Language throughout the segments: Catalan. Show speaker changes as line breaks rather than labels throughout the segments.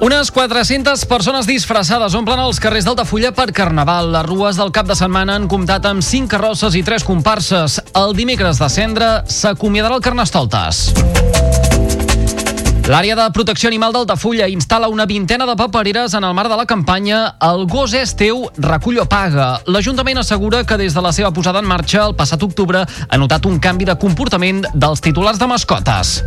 Unes 400 persones disfressades omplen els carrers d'Altafulla per Carnaval. Les rues del cap de setmana han comptat amb 5 carrosses i 3 comparses. El dimecres de cendre s'acomiadarà el Carnestoltes. L'àrea de protecció animal d'Altafulla instal·la una vintena de papereres en el marc de la campanya El gos és teu, recull o paga. L'Ajuntament assegura que des de la seva posada en marxa el passat octubre ha notat un canvi de comportament dels titulars de mascotes.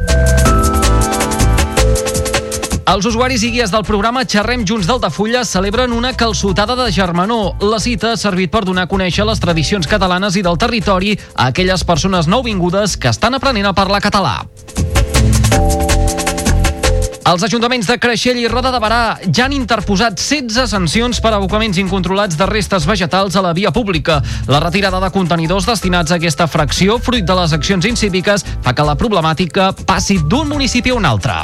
Els usuaris i guies del programa Xerrem Junts d'Altafulla celebren una calçotada de germanor. La cita ha servit per donar a conèixer les tradicions catalanes i del territori a aquelles persones nouvingudes que estan aprenent a parlar català. Els ajuntaments de Creixell i Roda de Barà ja han interposat 16 sancions per abocaments incontrolats de restes vegetals a la via pública. La retirada de contenidors destinats a aquesta fracció, fruit de les accions incíviques, fa que la problemàtica passi d'un municipi a un altre.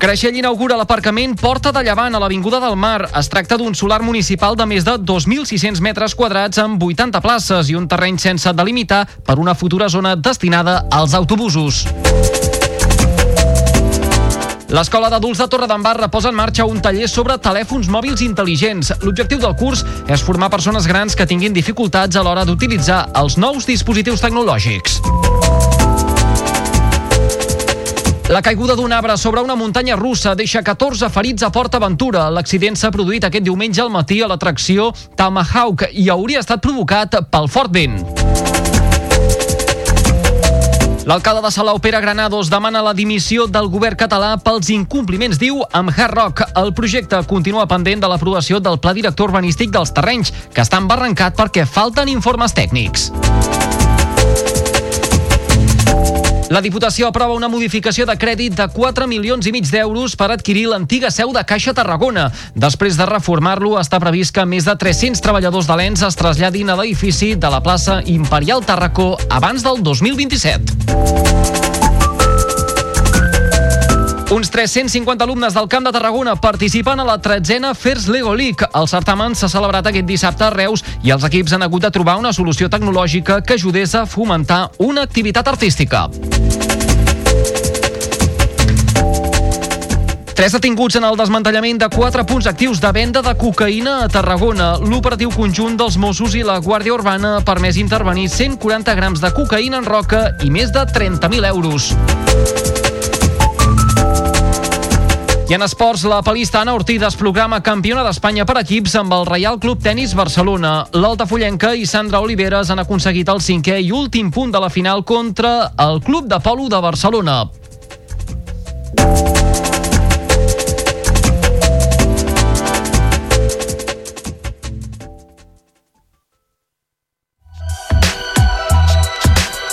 Creixell inaugura l'aparcament Porta de Llevant a l'Avinguda del Mar. Es tracta d'un solar municipal de més de 2.600 metres quadrats amb 80 places i un terreny sense delimitar per una futura zona destinada als autobusos. L'Escola d'Adults de Torredembarra posa en marxa un taller sobre telèfons mòbils intel·ligents. L'objectiu del curs és formar persones grans que tinguin dificultats a l'hora d'utilitzar els nous dispositius tecnològics. La caiguda d'un arbre sobre una muntanya russa deixa 14 ferits a Port Aventura. L'accident s'ha produït aquest diumenge al matí a l'atracció Tomahawk i hauria estat provocat pel fort vent. L'alcalde de Salau, Pere Granados, demana la dimissió del govern català pels incompliments, diu, amb Hard Rock. El projecte continua pendent de l'aprovació del pla director urbanístic dels terrenys, que està embarrancat perquè falten informes tècnics. La Diputació aprova una modificació de crèdit de 4 milions i mig d'euros per adquirir l'antiga seu de Caixa Tarragona. Després de reformar-lo, està previst que més de 300 treballadors de l'ENS es traslladin a l'edifici de la plaça Imperial Tarracó abans del 2027. Uns 350 alumnes del Camp de Tarragona participen a la tretzena Fers Lego League. El certamen s'ha celebrat aquest dissabte a Reus i els equips han hagut de trobar una solució tecnològica que ajudés a fomentar una activitat artística. Tres detinguts en el desmantellament de quatre punts actius de venda de cocaïna a Tarragona. L'operatiu conjunt dels Mossos i la Guàrdia Urbana ha permès intervenir 140 grams de cocaïna en roca i més de 30.000 euros. I en esports, la palista Ana Ortiz es programa campiona d'Espanya per equips amb el Reial Club Tenis Barcelona. L'Altafollenca i Sandra Oliveres han aconseguit el cinquè i últim punt de la final contra el Club de Polo de Barcelona.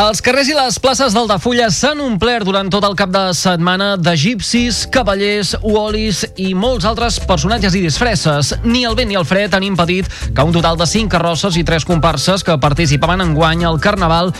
Els carrers i les places d'Altafulla s'han omplert durant tot el cap de setmana d'egipcis, cavallers, uolis i molts altres personatges i disfresses. Ni el vent ni el fred han impedit que un total de 5 carrosses i 3 comparses que participaven en guany al Carnaval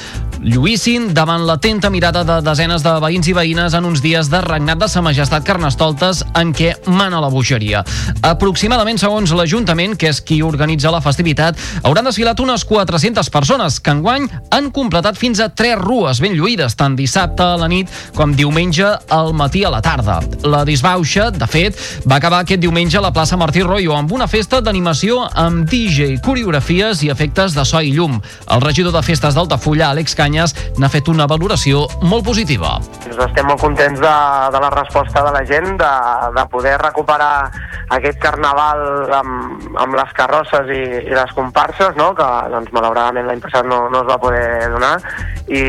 lluïssin davant l'atenta mirada de desenes de veïns i veïnes en uns dies de regnat de sa majestat Carnestoltes en què mana la bogeria. Aproximadament, segons l'Ajuntament, que és qui organitza la festivitat, hauran desfilat unes 400 persones que enguany han completat fins a tres rues ben lluïdes, tant dissabte a la nit com diumenge al matí a la tarda. La disbauxa, de fet, va acabar aquest diumenge a la plaça Martí Royo amb una festa d'animació amb DJ, coreografies i efectes de so i llum. El regidor de festes d'Altafulla, Àlex Canyes, n'ha fet una valoració molt positiva.
Estem molt contents de, de la resposta de la gent, de, de poder recuperar aquest carnaval amb, amb les carrosses i, i les comparses, no? que doncs, malauradament l'any passat no, no es va poder donar, i,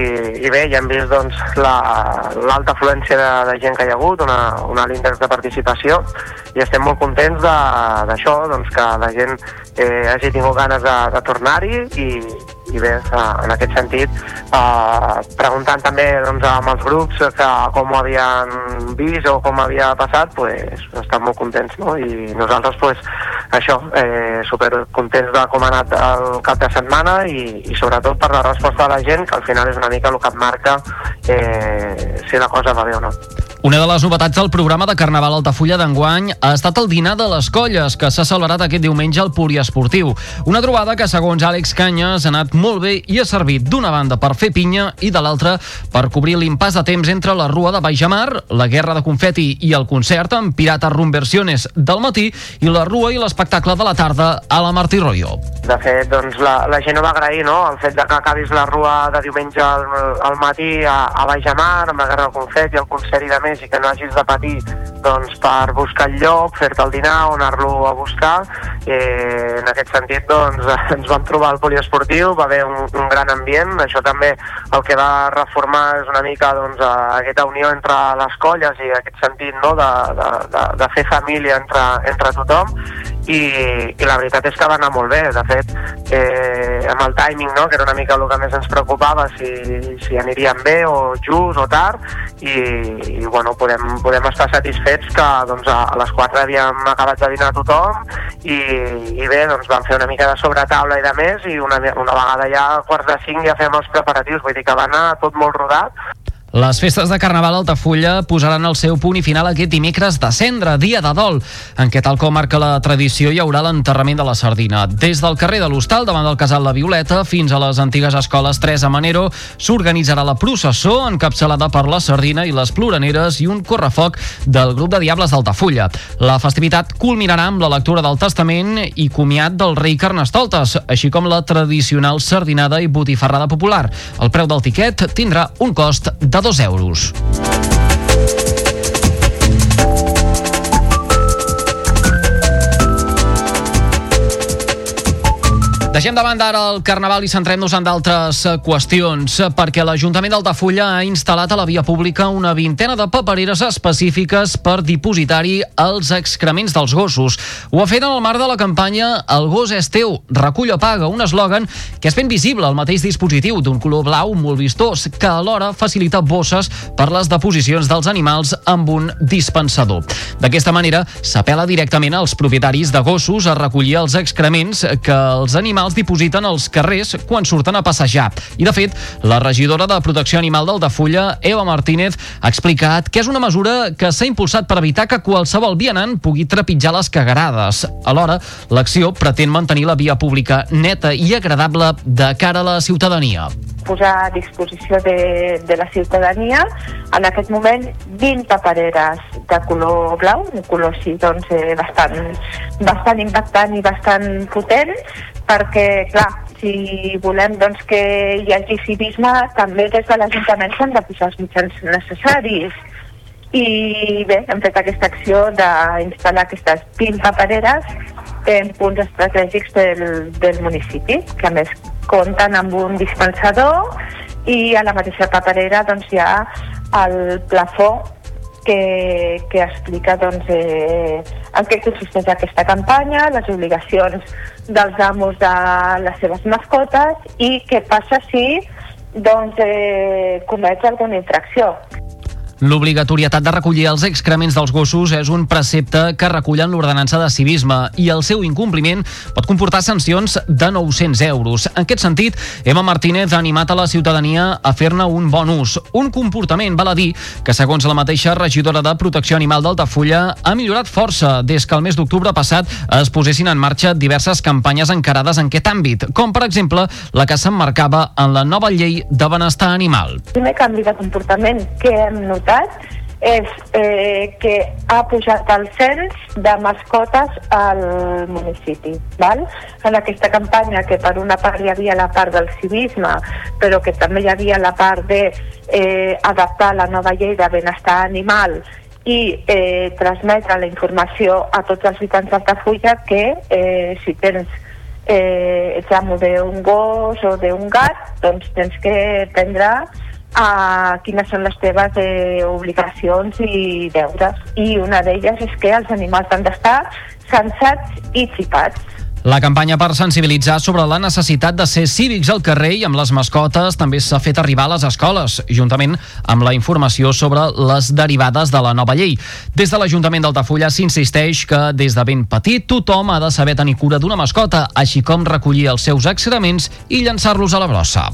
i bé, ja hem vist doncs, l'alta la, afluència de, de gent que hi ha hagut, una, un alt índex de participació, i estem molt contents d'això, doncs, que la gent eh, hagi tingut ganes de, de tornar-hi i, i bé, en aquest sentit, eh, preguntant també doncs, amb els grups que com ho havien vist o com havia passat, pues, estan molt contents, no? I nosaltres, pues, això, eh, super contents de com ha anat el cap de setmana i, i sobretot per la resposta de la gent, que al final és una mica el que et marca eh, si la cosa va bé o no.
Una de les novetats del programa de Carnaval Altafulla d'enguany ha estat el dinar de les colles, que s'ha celebrat aquest diumenge al Poliesportiu. Una trobada que, segons Àlex Canyes, ha anat molt bé i ha servit d'una banda per fer pinya i de l'altra per cobrir l'impàs de temps entre la Rua de Baixamar, la Guerra de Confeti i el concert amb Pirata Rumversiones del matí i la Rua i l'espectacle de la tarda a la Martí Royo.
De fet, doncs, la, la gent ho va agrair, no?, el fet de que acabis la Rua de diumenge al, al matí a, a Baixamar, amb la Guerra de Confeti, el concert i de més, i que no hagis de patir doncs, per buscar el lloc, fer-te el dinar o anar-lo a buscar. Eh, en aquest sentit, doncs, ens vam trobar al poliesportiu, va haver un, un gran ambient, això també el que va reformar és una mica doncs, aquesta unió entre les colles i aquest sentit no, de, de, de, de fer família entre, entre tothom i, i la veritat és que va anar molt bé, de fet, eh, amb el timing, no, que era una mica el que més ens preocupava, si, si aniríem bé o just o tard, i, i bueno, podem, podem estar satisfets que doncs, a, a les 4 havíem acabat de dinar tothom i, i bé, doncs vam fer una mica de sobretaula i de més i una, una vegada ja a quarts de 5 ja fem els preparatius, vull dir que va anar tot molt rodat
les festes de Carnaval Altafulla posaran el seu punt i final aquest dimecres de cendre, dia de dol, en què tal com marca la tradició hi haurà l'enterrament de la sardina. Des del carrer de l'Hostal, davant del casal La Violeta, fins a les antigues escoles 3 a Manero, s'organitzarà la processó encapçalada per la sardina i les ploraneres i un correfoc del grup de Diables d'Altafulla. La festivitat culminarà amb la lectura del testament i comiat del rei Carnestoltes, així com la tradicional sardinada i botifarrada popular. El preu del tiquet tindrà un cost de 2 euros. Deixem de banda ara el Carnaval i centrem-nos en d'altres eh, qüestions, eh, perquè l'Ajuntament d'Altafulla ha instal·lat a la via pública una vintena de papereres específiques per dipositar-hi els excrements dels gossos. Ho ha fet en el marc de la campanya El gos és teu, recull o paga, un eslògan que és ben visible al mateix dispositiu d'un color blau molt vistós, que alhora facilita bosses per les deposicions dels animals amb un dispensador. D'aquesta manera, s'apela directament als propietaris de gossos a recollir els excrements que els animals animals dipositen als carrers quan surten a passejar. I, de fet, la regidora de Protecció Animal d'Altafulla, Eva Martínez, ha explicat que és una mesura que s'ha impulsat per evitar que qualsevol vianant pugui trepitjar les cagarades. Alhora, l'acció pretén mantenir la via pública neta i agradable de cara a la ciutadania
posar a disposició de, de la ciutadania en aquest moment 20 papereres de color blau, un color així doncs, eh, bastant, bastant impactant i bastant potent perquè, clar, si volem doncs, que hi hagi civisme, també des de l'Ajuntament s'han de posar els mitjans necessaris. I bé, hem fet aquesta acció d'instal·lar aquestes 20 papereres en punts estratègics del, del municipi, que a més compten amb un dispensador i a la mateixa paperera doncs, hi ha el plafó que, que explica doncs, eh, en què consisteix aquesta campanya, les obligacions dels amos de les seves mascotes i què passa si doncs eh, comets alguna infracció.
L'obligatorietat de recollir els excrements dels gossos és un precepte que recullen l'ordenança de civisme i el seu incompliment pot comportar sancions de 900 euros. En aquest sentit, Emma Martínez ha animat a la ciutadania a fer-ne un bon ús. Un comportament, val a dir, que segons la mateixa regidora de Protecció Animal d'Altafulla ha millorat força des que el mes d'octubre passat es posessin en marxa diverses campanyes encarades en aquest àmbit, com per exemple la que s'emmarcava en la nova llei de benestar animal.
El primer canvi de comportament que hem notat és eh, que ha pujat el cens de mascotes al municipi. Val? En aquesta campanya, que per una part hi havia la part del civisme, però que també hi havia la part de eh, la nova llei de benestar animal i eh, transmetre la informació a tots els habitants d'Altafulla que eh, si tens eh, ets amo d'un gos o d'un gat, doncs tens que prendre a quines són les teves eh, obligacions i deures. I una d'elles és que els animals han d'estar sensats i xipats.
La campanya per sensibilitzar sobre la necessitat de ser cívics al carrer i amb les mascotes també s'ha fet arribar a les escoles, juntament amb la informació sobre les derivades de la nova llei. Des de l'Ajuntament d'Altafulla s'insisteix que des de ben petit tothom ha de saber tenir cura d'una mascota, així com recollir els seus excrements i llançar-los a la brossa.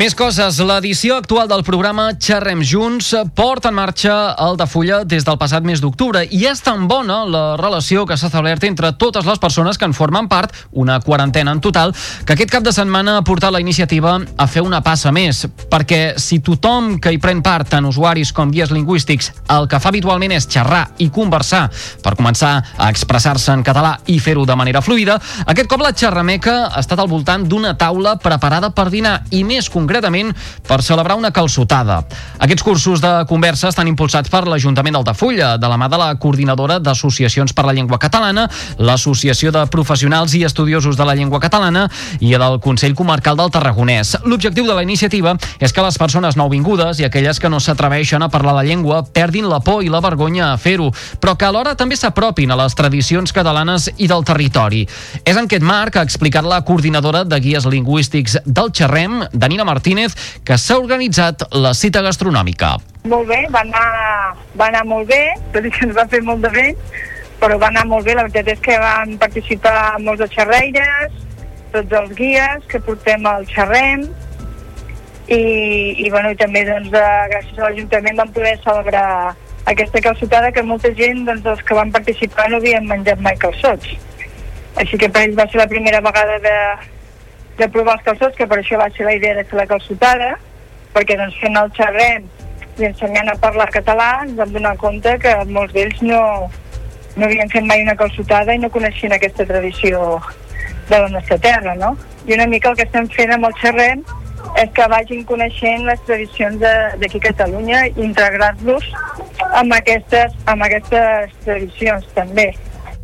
Més coses. L'edició actual del programa Xerrem Junts porta en marxa el de Fulla des del passat mes d'octubre i és tan bona la relació que s'ha establert entre totes les persones que en formen part, una quarantena en total, que aquest cap de setmana ha portat la iniciativa a fer una passa més, perquè si tothom que hi pren part, tant usuaris com guies lingüístics, el que fa habitualment és xerrar i conversar per començar a expressar-se en català i fer-ho de manera fluida, aquest cop la xerrameca ha estat al voltant d'una taula preparada per dinar i més concretament concretament per celebrar una calçotada. Aquests cursos de conversa estan impulsats per l'Ajuntament d'Altafulla, de la mà de la coordinadora d'Associacions per la Llengua Catalana, l'Associació de Professionals i Estudiosos de la Llengua Catalana i del Consell Comarcal del Tarragonès. L'objectiu de la iniciativa és que les persones nouvingudes i aquelles que no s'atreveixen a parlar la llengua perdin la por i la vergonya a fer-ho, però que alhora també s'apropin a les tradicions catalanes i del territori. És en aquest marc que ha explicat la coordinadora de guies lingüístics del Xerrem, Danina Martí, Martínez, que s'ha organitzat la cita gastronòmica.
Molt bé, va anar, va anar molt bé, tot i que ens va fer molt de vent, però va anar molt bé, la veritat és que van participar molts de xerreires, tots els guies que portem al xerrem, i, i, bueno, i també doncs, de, gràcies a l'Ajuntament vam poder celebrar aquesta calçotada que molta gent, doncs, els que van participar no havien menjat mai calçots. Així que per ells va ser la primera vegada de, de provar els calçots, que per això va ser la idea de fer la calçotada, perquè doncs fent el xerrem i ensenyant a parlar català ens vam donar compte que molts d'ells no, no havien fet mai una calçotada i no coneixien aquesta tradició de la nostra terra, no? I una mica el que estem fent amb el xerrem és que vagin coneixent les tradicions d'aquí a Catalunya i integrar-los amb aquestes, amb aquestes tradicions també.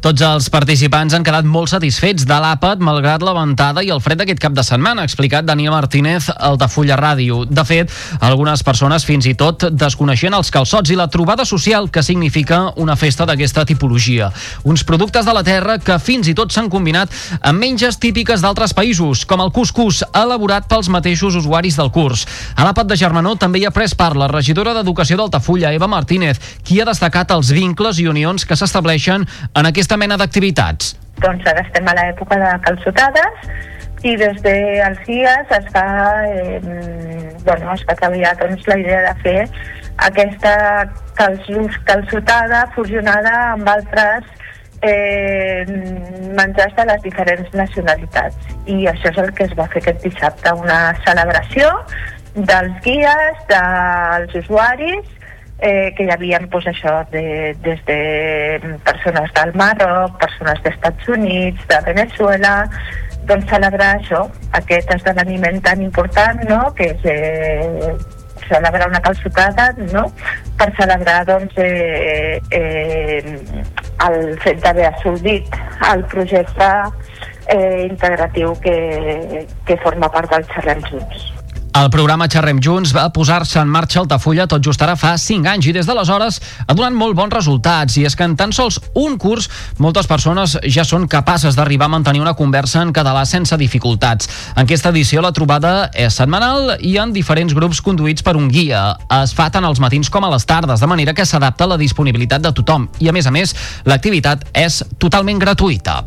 Tots els participants han quedat molt satisfets de l'àpat malgrat la ventada i el fred d'aquest cap de setmana, ha explicat Daniel Martínez al de Fulla Ràdio. De fet, algunes persones fins i tot desconeixien els calçots i la trobada social que significa una festa d'aquesta tipologia. Uns productes de la terra que fins i tot s'han combinat amb menges típiques d'altres països, com el cuscús, elaborat pels mateixos usuaris del curs. A l'àpat de Germanó també hi ha pres part la regidora d'Educació d'Altafulla, Eva Martínez, qui ha destacat els vincles i unions que s'estableixen en aquest aquesta mena d'activitats?
Doncs ara estem a l'època de calçotades i des dels dies es fa, eh, bueno, es va treballar doncs, la idea de fer aquesta calçotada fusionada amb altres eh, menjars de les diferents nacionalitats i això és el que es va fer aquest dissabte una celebració dels guies, dels usuaris eh, que hi havia pues, això, de, des de persones del Marroc, persones dels Estats Units, de Venezuela, doncs celebrar això, aquest esdeveniment tan important, no?, que és eh, celebrar una calçotada, no?, per celebrar, doncs, eh, eh, el fet d'haver assolit el projecte eh, integratiu que, que forma part del Xerrem Junts.
El programa Xerrem Junts va posar-se en marxa a Altafulla tot just ara fa 5 anys i des d'aleshores ha donat molt bons resultats i és que en tan sols un curs moltes persones ja són capaces d'arribar a mantenir una conversa en català sense dificultats. En aquesta edició la trobada és setmanal i en diferents grups conduïts per un guia. Es fa tant als matins com a les tardes, de manera que s'adapta a la disponibilitat de tothom i a més a més l'activitat és totalment gratuïta.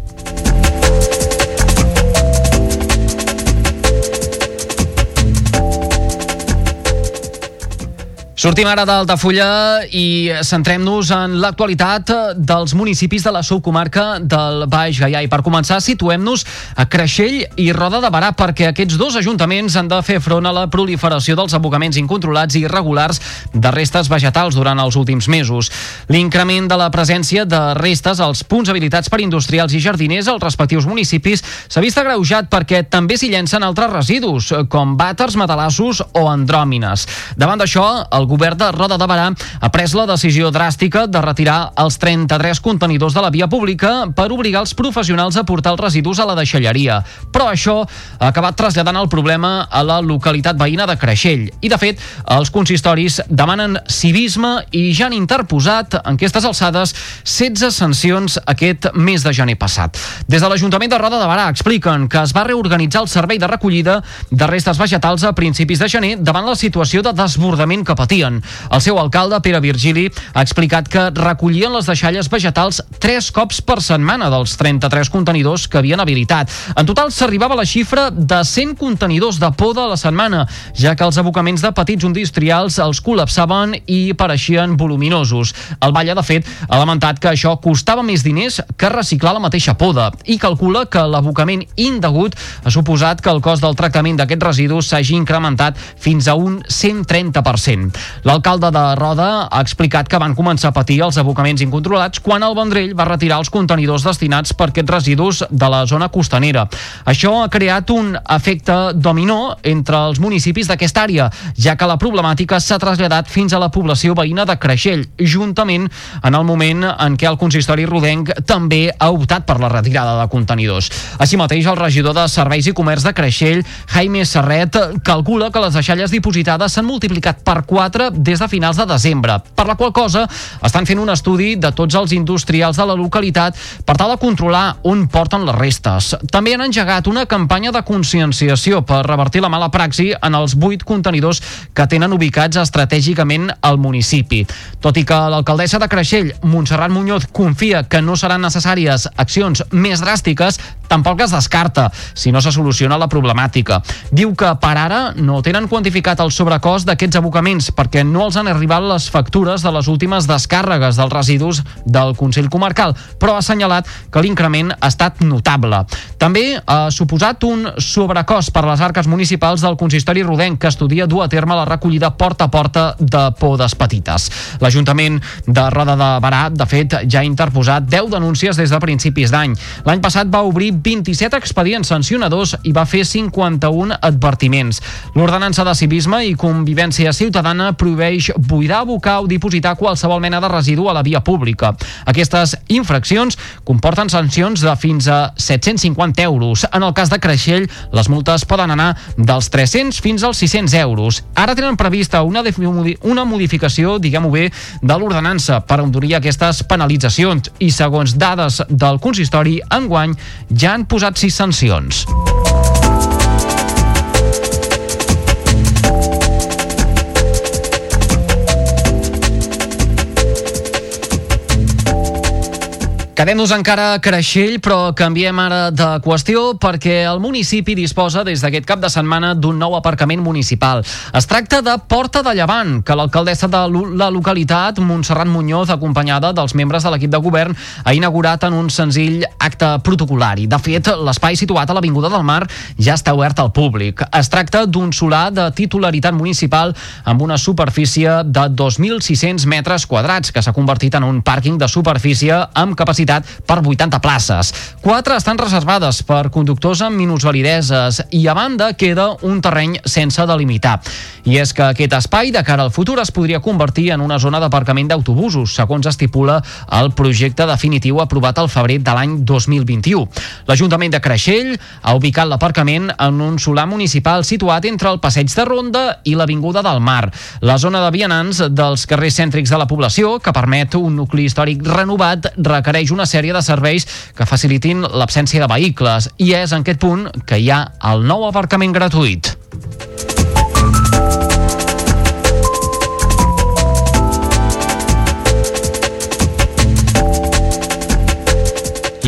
Sortim ara d'Altafulla i centrem-nos en l'actualitat dels municipis de la subcomarca del Baix Gaià. I per començar, situem-nos a Creixell i Roda de Barà, perquè aquests dos ajuntaments han de fer front a la proliferació dels abocaments incontrolats i irregulars de restes vegetals durant els últims mesos. L'increment de la presència de restes als punts habilitats per industrials i jardiners als respectius municipis s'ha vist agreujat perquè també s'hi llencen altres residus, com vàters, matalassos o andròmines. Davant d'això, el govern de Roda de Barà ha pres la decisió dràstica de retirar els 33 contenidors de la via pública per obligar els professionals a portar els residus a la deixalleria. Però això ha acabat traslladant el problema a la localitat veïna de Creixell. I, de fet, els consistoris demanen civisme i ja han interposat, en aquestes alçades, 16 sancions aquest mes de gener passat. Des de l'Ajuntament de Roda de Barà expliquen que es va reorganitzar el servei de recollida de restes vegetals a principis de gener davant la situació de desbordament que patia recollien. El seu alcalde, Pere Virgili, ha explicat que recollien les deixalles vegetals tres cops per setmana dels 33 contenidors que havien habilitat. En total s'arribava a la xifra de 100 contenidors de poda a la setmana, ja que els abocaments de petits industrials els col·lapsaven i pareixien voluminosos. El Valle, de fet, ha lamentat que això costava més diners que reciclar la mateixa poda i calcula que l'abocament indegut ha suposat que el cost del tractament d'aquests residus s'hagi incrementat fins a un 130%. L'alcalde de Roda ha explicat que van començar a patir els abocaments incontrolats quan el Vendrell va retirar els contenidors destinats per aquests residus de la zona costanera. Això ha creat un efecte dominó entre els municipis d'aquesta àrea, ja que la problemàtica s'ha traslladat fins a la població veïna de Creixell, juntament en el moment en què el consistori rodenc també ha optat per la retirada de contenidors. Així mateix, el regidor de Serveis i Comerç de Creixell, Jaime Serret, calcula que les deixalles dipositades s'han multiplicat per 4 des de finals de desembre, per la qual cosa estan fent un estudi de tots els industrials de la localitat per tal de controlar on porten les restes. També han engegat una campanya de conscienciació per revertir la mala praxi en els vuit contenidors que tenen ubicats estratègicament al municipi. Tot i que l'alcaldessa de Creixell, Montserrat Muñoz, confia que no seran necessàries accions més dràstiques, tampoc es descarta si no se soluciona la problemàtica. Diu que per ara no tenen quantificat el sobrecost d'aquests abocaments perquè no els han arribat les factures de les últimes descàrregues dels residus del Consell Comarcal, però ha assenyalat que l'increment ha estat notable. També ha suposat un sobrecost per les arques municipals del consistori rodenc que estudia dur a terme la recollida porta a porta de podes petites. L'Ajuntament de Roda de Barà, de fet, ja ha interposat 10 denúncies des de principis d'any. L'any passat va obrir 27 expedients sancionadors i va fer 51 advertiments. L'ordenança de civisme i convivència ciutadana prohibeix buidar, abocar o dipositar qualsevol mena de residu a la via pública. Aquestes infraccions comporten sancions de fins a 750 euros. En el cas de Creixell, les multes poden anar dels 300 fins als 600 euros. Ara tenen prevista una, una modificació, diguem-ho bé, de l'ordenança per endurir aquestes penalitzacions i, segons dades del consistori, enguany ja han posat sis sancions. Quedem-nos encara a Creixell, però canviem ara de qüestió perquè el municipi disposa des d'aquest cap de setmana d'un nou aparcament municipal. Es tracta de Porta de Llevant, que l'alcaldessa de la localitat, Montserrat Muñoz, acompanyada dels membres de l'equip de govern, ha inaugurat en un senzill acte protocolari. De fet, l'espai situat a l'Avinguda del Mar ja està obert al públic. Es tracta d'un solar de titularitat municipal amb una superfície de 2.600 metres quadrats, que s'ha convertit en un pàrquing de superfície amb capacitat capacitat per 80 places. Quatre estan reservades per conductors amb minusvalideses i a banda queda un terreny sense delimitar. I és que aquest espai de cara al futur es podria convertir en una zona d'aparcament d'autobusos, segons estipula el projecte definitiu aprovat al febrer de l'any 2021. L'Ajuntament de Creixell ha ubicat l'aparcament en un solar municipal situat entre el passeig de Ronda i l'Avinguda del Mar, la zona de vianants dels carrers cèntrics de la població, que permet un nucli històric renovat, requereix una sèrie de serveis que facilitin l'absència de vehicles i és en aquest punt que hi ha el nou aparcament gratuït.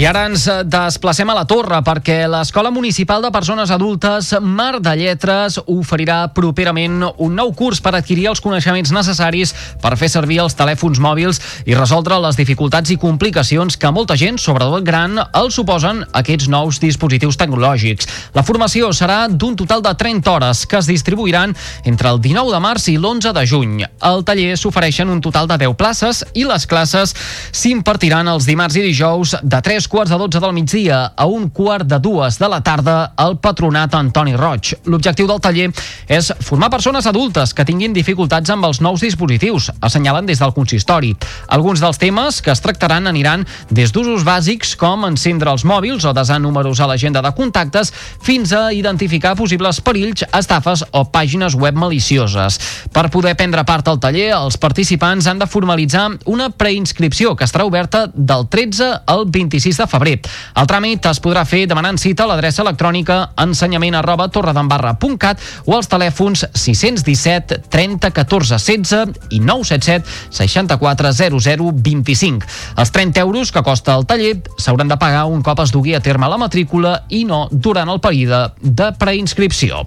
I ara ens desplacem a la Torre perquè l'Escola Municipal de Persones Adultes Mar de Lletres oferirà properament un nou curs per adquirir els coneixements necessaris per fer servir els telèfons mòbils i resoldre les dificultats i complicacions que molta gent, sobretot gran, els suposen aquests nous dispositius tecnològics. La formació serà d'un total de 30 hores que es distribuiran entre el 19 de març i l'11 de juny. Al taller s'ofereixen un total de 10 places i les classes s'impartiran els dimarts i dijous de 3 quarts de 12 del migdia a un quart de dues de la tarda al Patronat Antoni Roig. L'objectiu del taller és formar persones adultes que tinguin dificultats amb els nous dispositius, assenyalen des del consistori. Alguns dels temes que es tractaran aniran des d'usos bàsics com encendre els mòbils o desar números a l'agenda de contactes fins a identificar possibles perills, estafes o pàgines web malicioses. Per poder prendre part al taller, els participants han de formalitzar una preinscripció que estarà oberta del 13 al 26 de febrer. El tràmit es podrà fer demanant cita a l'adreça electrònica ensenyament arroba torredembarra.cat o als telèfons 617 30 14 16 i 977 64 00 25. Els 30 euros que costa el taller s'hauran de pagar un cop es dugui a terme la matrícula i no durant el període de preinscripció.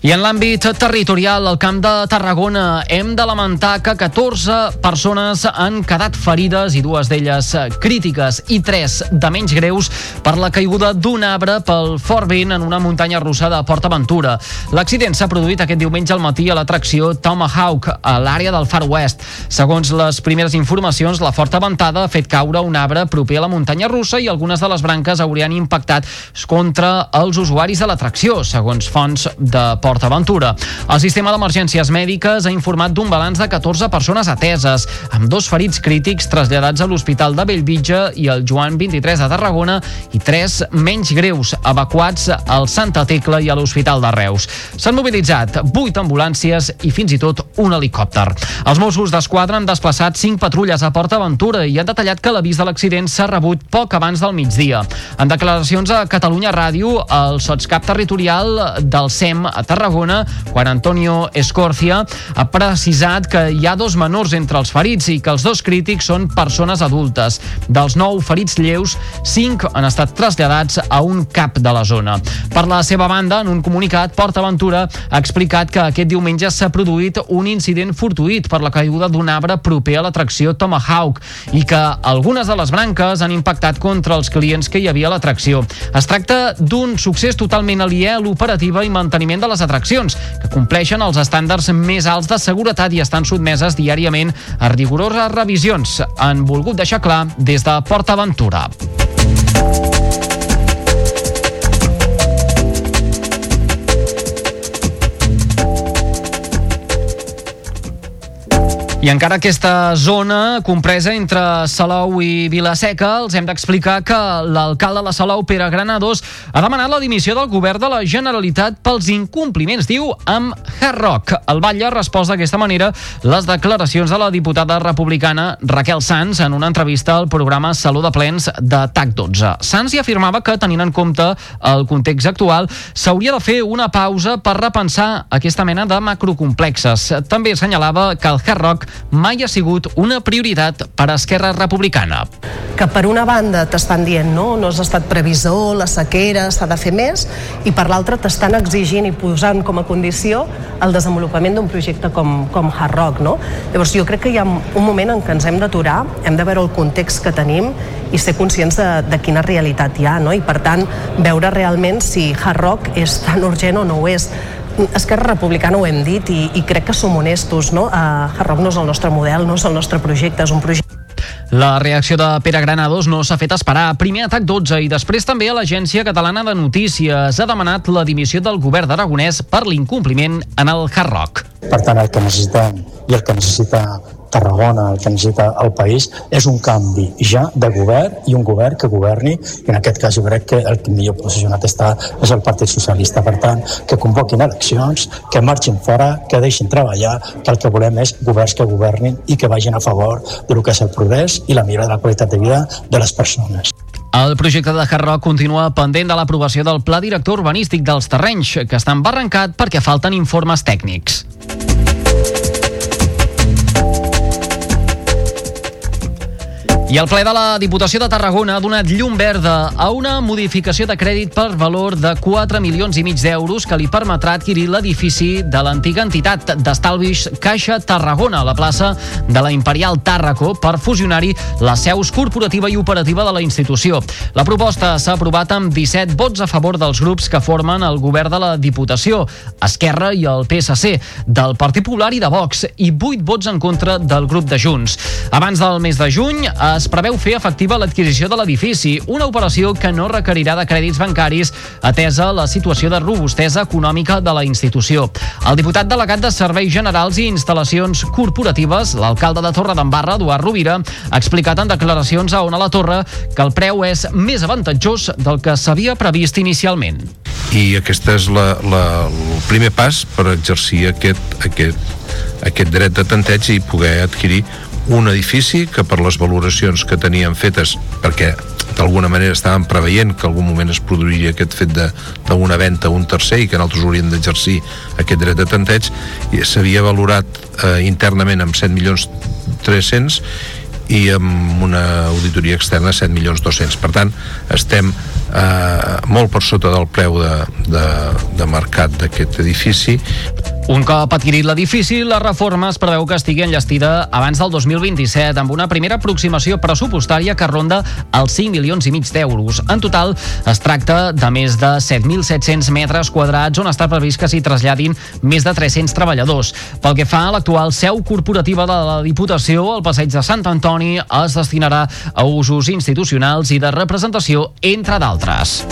I en l'àmbit territorial, al Camp de Tarragona, hem de lamentar que 14 persones han quedat ferides i dues d'elles crítiques i tres de menys greus per la caiguda d'un arbre pel fort vent en una muntanya russa de Port Aventura. L'accident s'ha produït aquest diumenge al matí a l'atracció Tomahawk, a l'àrea del Far West. Segons les primeres informacions, la forta ventada ha fet caure un arbre proper a la muntanya russa i algunes de les branques haurien impactat contra els usuaris de l'atracció, segons fonts de Port Port Aventura. El sistema d'emergències mèdiques ha informat d'un balanç de 14 persones ateses, amb dos ferits crítics traslladats a l'Hospital de Bellvitge i el Joan 23 de Tarragona i tres menys greus evacuats al Santa Tecla i a l'Hospital de Reus. S'han mobilitzat 8 ambulàncies i fins i tot un helicòpter. Els Mossos d'Esquadra han desplaçat 5 patrulles a Port Aventura i han detallat que l'avís de l'accident s'ha rebut poc abans del migdia. En declaracions a Catalunya Ràdio, el sotscap territorial del SEM a Tarragona Tarragona, quan Antonio Escorcia ha precisat que hi ha dos menors entre els ferits i que els dos crítics són persones adultes. Dels nou ferits lleus, cinc han estat traslladats a un cap de la zona. Per la seva banda, en un comunicat, Port Aventura ha explicat que aquest diumenge s'ha produït un incident fortuït per la caiguda d'un arbre proper a l'atracció Tomahawk i que algunes de les branques han impactat contra els clients que hi havia a l'atracció. Es tracta d'un succés totalment aliè a l'operativa i manteniment de les atraccions, que compleixen els estàndards més alts de seguretat i estan sotmeses diàriament a rigoroses revisions. Han volgut deixar clar des de Port Aventura. I encara aquesta zona compresa entre Salou i Vilaseca, els hem d'explicar que l'alcalde de Salou, Pere Granados, ha demanat la dimissió del govern de la Generalitat pels incompliments, diu, amb Hard Rock. El Batlle respost d'aquesta manera les declaracions de la diputada republicana Raquel Sanz en una entrevista al programa Salut de Plens de TAC 12. Sanz hi afirmava que, tenint en compte el context actual, s'hauria de fer una pausa per repensar aquesta mena de macrocomplexes. També assenyalava que el Hard Rock mai ha sigut una prioritat per a Esquerra Republicana.
Que per una banda t'estan dient no, no has estat previsor, la sequera, s'ha de fer més, i per l'altra t'estan exigint i posant com a condició el desenvolupament d'un projecte com, com Hard Rock. No? Llavors jo crec que hi ha un moment en què ens hem d'aturar, hem de veure el context que tenim i ser conscients de, de quina realitat hi ha, no? i per tant veure realment si Hard Rock és tan urgent o no ho és Esquerra Republicana ho hem dit i, i crec que som honestos, no? Uh, Hard Rock no és el nostre model, no és el nostre projecte, és un projecte
la reacció de Pere Granados no s'ha fet esperar. Primer atac 12 i després també a l'Agència Catalana de Notícies ha demanat la dimissió del govern d'Aragonès per l'incompliment en el Hard Rock.
Per tant, el que necessitem i el que necessita Tarragona, el que necessita el país, és un canvi ja de govern i un govern que governi, i en aquest cas jo crec que el que millor posicionat està és el Partit Socialista. Per tant, que convoquin eleccions, que marxin fora, que deixin treballar, que el que volem és governs que governin i que vagin a favor del que és el progrés i la millora de la qualitat de vida de les persones.
El projecte de Hard Rock continua pendent de l'aprovació del Pla Director Urbanístic dels Terrenys, que està embarrancat perquè falten informes tècnics. I el ple de la Diputació de Tarragona ha donat llum verda a una modificació de crèdit per valor de 4 milions i mig d'euros que li permetrà adquirir l'edifici de l'antiga entitat d'estalvis Caixa Tarragona a la plaça de la Imperial Tàrraco per fusionar-hi la seus corporativa i operativa de la institució. La proposta s'ha aprovat amb 17 vots a favor dels grups que formen el govern de la Diputació, Esquerra i el PSC, del Partit Popular i de Vox, i 8 vots en contra del grup de Junts. Abans del mes de juny es preveu fer efectiva l'adquisició de l'edifici, una operació que no requerirà de crèdits bancaris atesa la situació de robustesa econòmica de la institució. El diputat delegat de Serveis Generals i Instal·lacions Corporatives, l'alcalde de Torre d'Embarra, Eduard Rovira, ha explicat en declaracions a Ona la Torre que el preu és més avantatjós del que s'havia previst inicialment.
I aquest és la, la, el primer pas per exercir aquest, aquest, aquest dret de tanteig i poder adquirir un edifici que per les valoracions que tenien fetes, perquè d'alguna manera estàvem preveient que algun moment es produiria aquest fet d'una venda a un tercer i que nosaltres hauríem d'exercir aquest dret de tanteig s'havia valorat eh, internament amb 7 milions 300 i amb una auditoria externa 7 milions 200 per tant estem eh, molt per sota del preu de, de, de mercat d'aquest edifici
un cop adquirit l'edifici, la reforma es preveu que estigui enllestida abans del 2027, amb una primera aproximació pressupostària que ronda els 5 milions i mig d'euros. En total, es tracta de més de 7.700 metres quadrats on està previst que s'hi traslladin més de 300 treballadors. Pel que fa a l'actual seu corporativa de la Diputació, el passeig de Sant Antoni es destinarà a usos institucionals i de representació, entre d'altres.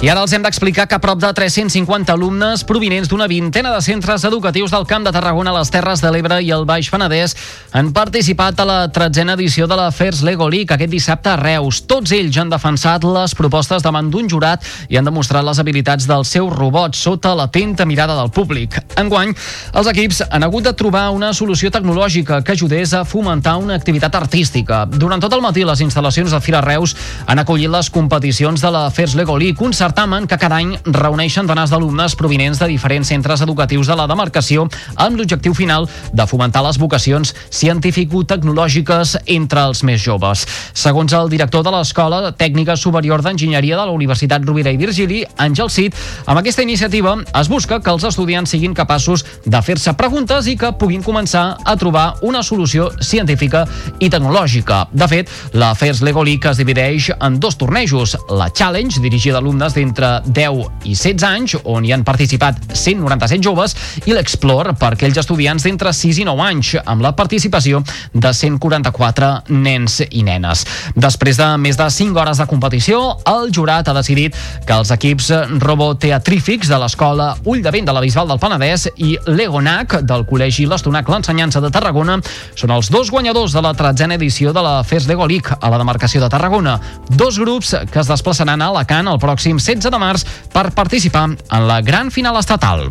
I ara els hem d'explicar que prop de 350 alumnes provinents d'una vintena de centres educatius del Camp de Tarragona, les Terres de l'Ebre i el Baix Penedès han participat a la tretzena edició de la FERS Lego League aquest dissabte a Reus. Tots ells han defensat les propostes davant d'un jurat i han demostrat les habilitats dels seus robots sota l'atenta mirada del públic. Enguany, els equips han hagut de trobar una solució tecnològica que ajudés a fomentar una activitat artística. Durant tot el matí, les instal·lacions de Fira Reus han acollit les competicions de la FERS Lego League, un certamen que cada any reuneix centenars d'alumnes provinents de diferents centres educatius de la demarcació amb l'objectiu final de fomentar les vocacions científico-tecnològiques entre els més joves. Segons el director de l'Escola Tècnica Superior d'Enginyeria de la Universitat Rovira i Virgili, Àngel Cid, amb aquesta iniciativa es busca que els estudiants siguin capaços de fer-se preguntes i que puguin començar a trobar una solució científica i tecnològica. De fet, la FERS Lego League es divideix en dos tornejos, la Challenge, dirigida a alumnes d'entre 10 i 16 anys, on hi han participat 197 joves, i l'Explore per aquells estudiants d'entre 6 i 9 anys, amb la participació de 144 nens i nenes. Després de més de 5 hores de competició, el jurat ha decidit que els equips roboteatrífics de l'escola Ull de Vent de la Bisbal del Penedès i l'Egonac del Col·legi L'Estonac l'Ensenyança de Tarragona són els dos guanyadors de la tretzena edició de la FES Lego League a la demarcació de Tarragona. Dos grups que es desplaçaran a Alacant el pròxim 16 de març per participar en la gran final estatal.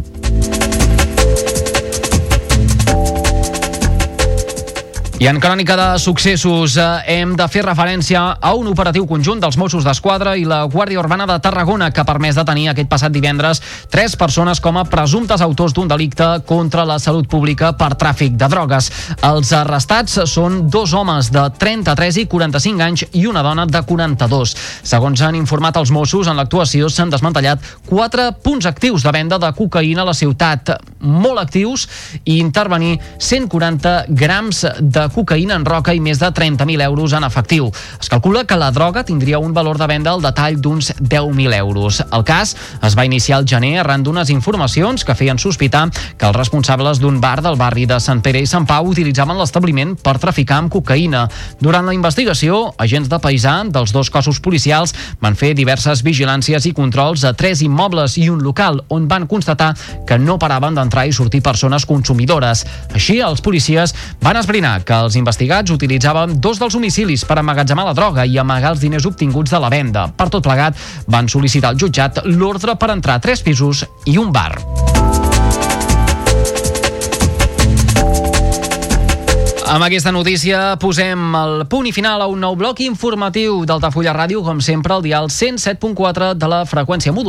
I en crònica de successos eh, hem de fer referència a un operatiu conjunt dels Mossos d'Esquadra i la Guàrdia Urbana de Tarragona que ha permès detenir aquest passat divendres tres persones com a presumptes autors d'un delicte contra la salut pública per tràfic de drogues. Els arrestats són dos homes de 33 i 45 anys i una dona de 42. Segons han informat els Mossos, en l'actuació s'han desmantellat quatre punts actius de venda de cocaïna a la ciutat, molt actius, i intervenir 140 grams de cocaïna en roca i més de 30.000 euros en efectiu. Es calcula que la droga tindria un valor de venda al detall d'uns 10.000 euros. El cas es va iniciar al gener arran d'unes informacions que feien sospitar que els responsables d'un bar del barri de Sant Pere i Sant Pau utilitzaven l'establiment per traficar amb cocaïna. Durant la investigació, agents de paisà dels dos cossos policials van fer diverses vigilàncies i controls a tres immobles i un local on van constatar que no paraven d'entrar i sortir persones consumidores. Així, els policies van esbrinar que els investigats utilitzaven dos dels domicilis per emmagatzemar la droga i amagar els diners obtinguts de la venda. Per tot plegat, van sol·licitar al jutjat l'ordre per entrar a tres pisos i un bar. Amb aquesta notícia posem el punt i final a un nou bloc informatiu d'Altafulla Ràdio, com sempre, al dial 107.4 de la freqüència modular